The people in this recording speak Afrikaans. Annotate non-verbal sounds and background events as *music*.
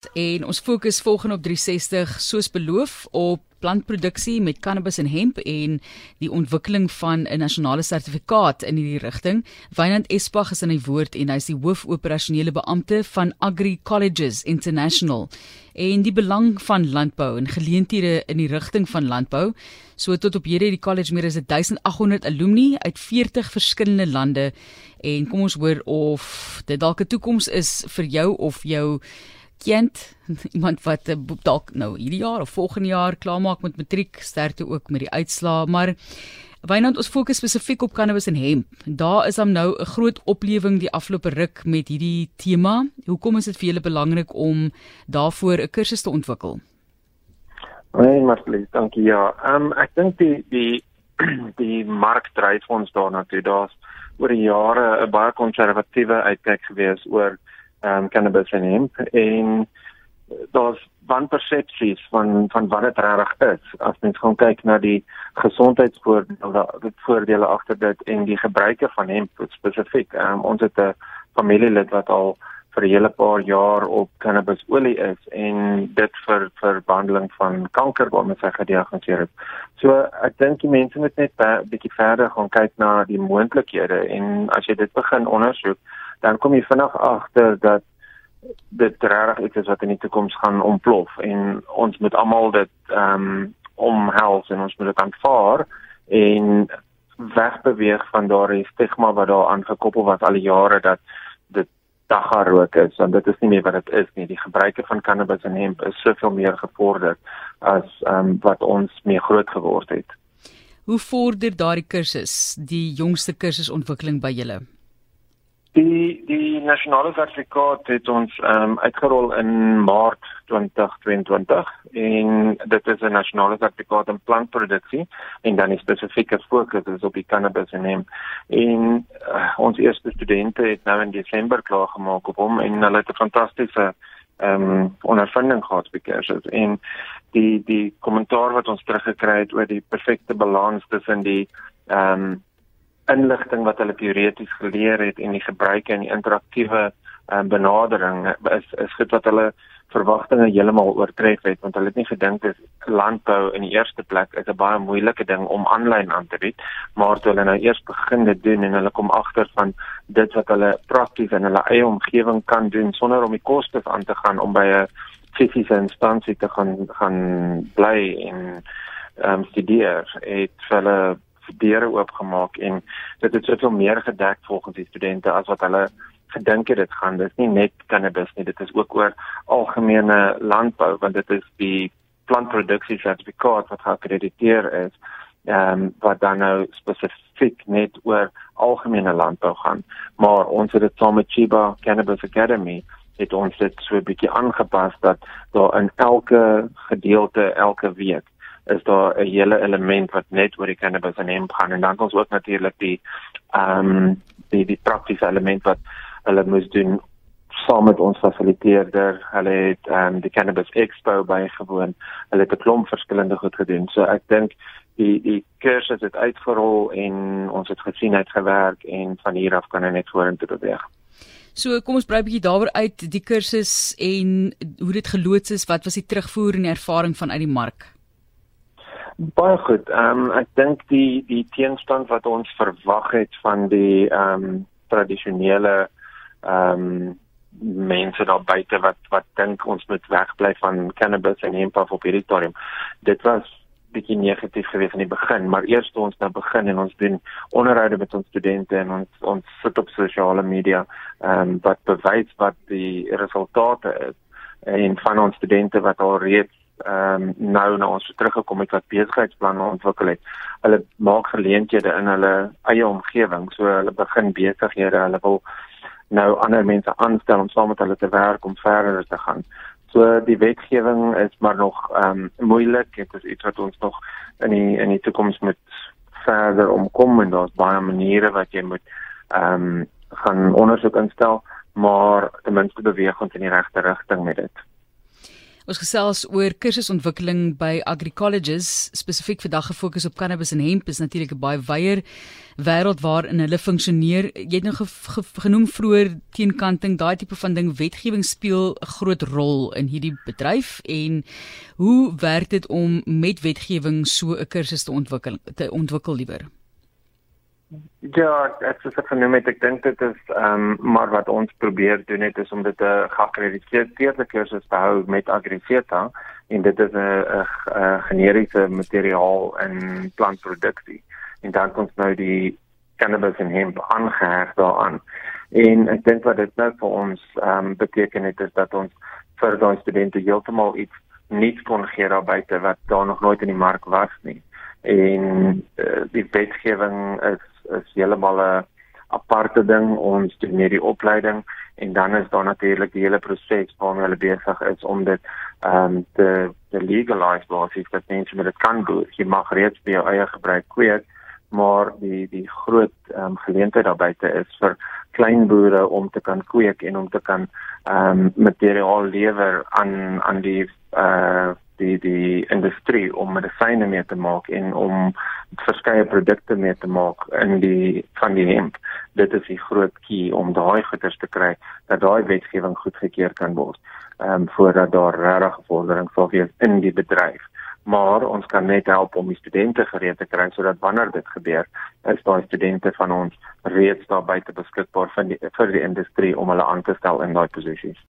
En ons fokus volgende op 360 soos beloof op plantproduksie met cannabis en hemp en die ontwikkeling van 'n nasionale sertifikaat in hierdie rigting. Wynand Espag is in die woord en hy is die hoofoperasionele beampte van Agri Colleges International en die belang van landbou en geleenthede in die rigting van landbou. So tot op hierdie die college meer as 1800 alumni uit 40 verskillende lande en kom ons hoor of dit dalk 'n toekoms is vir jou of jou kind *laughs* iemand wat eh, dalk nou hierdie jaar of volgende jaar klaarmaak met matriek sterkte ook met die uitslae maar Wynand ons fokus spesifiek op cannabis en hemp. Daar is hom nou 'n groot oplewing die afgelope ruk met hierdie tema. Hoekom is dit vir julle belangrik om daarvoor 'n kursus te ontwikkel? Nee, Marlie, dankie ja. Um, ek dink die die *clears throat* die mark dryf ons daarna toe. Daar's oor die jare 'n baie konservatiewe uitkyk gewees oor ehm um, cannabis en hemp en daar's wanpersepsies van van wat dit reg is as mens gaan kyk na die gesondheidsvoordele voordele agter dit en die gebruike van hemp spesifiek um, ons het 'n familielid wat al vir 'n hele paar jaar op cannabisolie is en dit vir vir behandeling van kanker waarmee sy gediagnoseer het. So ek dink die mense moet net 'n bietjie verder gaan kyk na die moontlikhede en as jy dit begin ondersoek dan kom jy vinnig agter dat dit regtig iets is wat in die toekoms gaan ontplof en ons moet almal dit ehm um, omhels en ons moet dit aanvaar en wegbeweeg van daardie stigma wat daar aangekoppel was al die jare dat dit dagga rook is want dit is nie meer wat dit is nie die gebruike van cannabis en hemp is soveel meer gevorder as ehm um, wat ons mee groot geword het. Hoe vorder daardie kursus die jongste kursusontwikkeling by julle? Die die nasionale sertifikaat het ons ehm um, uitgerol in Maart 2022 en dit is 'n nasionale sertifikaat in plantproduksie en dan is spesifieke fokus is op die cannabis en hemp. En uh, ons eerste studente het nou in Desember klaar gemaak op hom en hulle het 'n fantastiese ehm um, ondervinding gehad by kursus en die die kommentaar wat ons teruggekry het oor die perfekte balans tussen die ehm um, inligting wat hulle teoreties geleer het en die gebruike en die interaktiewe um, benadering is is goed wat hulle verwagtinge heeltemal oortref het want hulle het nie gedink dit landbou in die eerste plek is 'n baie moeilike ding om aanlyn aan te bied maar toe hulle nou eers begin dit doen en hulle kom agter van dit wat hulle prakties in hulle eie omgewing kan doen sonder om die kostes aan te gaan om by 'n fisiese instansie te gaan gaan bly en ehm um, studeer het hulle deure oopgemaak en dit het soveel meer gedek volgens die studente as wat hulle gedink het dit gaan. Dit is nie net cannabis nie, dit is ook oor algemene landbou want dit is die plantproduksie sertifikaat wat geakkrediteer is. Ehm um, wat dan nou spesifiek net oor algemene landbou gaan. Maar ons het dit saam met Chiba Cannabis Academy het ons dit so 'n bietjie aangepas dat daar in elke gedeelte elke week is daar 'n hele element wat net oor die cannabis en hemp gaan en dan ons ook natuurlik die ehm um, die die praktiese element wat hulle moes doen saam met ons fasiliteerder. Hulle het ehm um, die cannabis expo bygewoon. Hulle het 'n klomp verskillende goed gedoen. So ek dink die die kursus het uitgerol en ons het gesien het gewerk en van hier af kan hy net vorentoe beweeg. So kom ons brei 'n bietjie daaroor uit die kursus en hoe dit geloods is. Wat was die terugvoer en ervaring van uit die mark? Baie goed. Ehm um, ek dink die die teenstand wat ons verwag het van die ehm um, tradisionele ehm um, mense daar buite wat wat dink ons moet wegbly van cannabis en hemp op hierdie stadium. Dit was bietjie negatief geweest in die begin, maar eers toe ons nou begin en ons doen onderhoude met ons studente en ons ons sit op sosiale media ehm um, wat bewys wat die resultate is en van ons studente wat al reeds ehm um, nou na ons teruggekom het wat besigheidsplanne ontwikkel het. Hulle maak geleenthede in hulle eie omgewing, so hulle begin besighede, hulle wil nou ander mense aanstel om saam met hulle te werk om verder te gaan. So die wetgewing is maar nog ehm um, moeilik. Dit is iets wat ons nog in die in die toekoms moet verder omkom en daar's baie maniere wat jy moet ehm um, gaan ondersoek instel, maar ten minste beweeg ons in die regte rigting met dit. Ons gesels oor kursusontwikkeling by Agri Colleges, spesifiek vandag gefokus op cannabis en hemp, is natuurlik 'n baie wyeer wêreld waarin hulle funksioneer. Jy het nou ge ge genoem vroeër teenkanting, daai tipe van ding, wetgewing speel 'n groot rol in hierdie bedryf en hoe werk dit om met wetgewing so 'n kursus te ontwikkel te ontwikkel liewer? Ja, ek sê vir nou met ek dink dit is ehm um, maar wat ons probeer doen het is om dit 'n geakkrediteerde kursus te hou met Agrifeta en dit is 'n 'n generiese materiaal in plantproduksie. En dan kom nou die cannabis en hemp aangeheg daaraan. En ek dink wat dit nou vir ons ehm um, beteken het is dat ons vir daai studente heeltemal iets nuuts kon gee daar buite wat daar nog nooit in die mark was nie. En uh, die wetgewing is is heeltemal 'n aparte ding ons doen hierdie opleiding en dan is daar natuurlik die hele proses waarmee hulle besig is om dit ehm um, te te legalise basies dat mense met dit kan boer. Jy mag reeds by jou eie gebruik kweek, maar die die groot ehm um, geleentheid daar buite is vir klein boere om te kan kweek en om te kan ehm um, materiaal lewer aan aan die eh uh, die die industrie om medisyne mee te maak en om verskeie produkte mee te maak in die van die hemp. Dit is die groot key om daai goeders te kry dat daai wetgewing goedgekeur kan word. Ehm um, voordat daar regtig vordering sal wees in die bedryf. Maar ons kan net help om die studente gereed te kry sodat wanneer dit gebeur, is daai studente van ons reeds daar buite beskikbaar vir die vir die industrie om hulle aan te stel in daai posisies.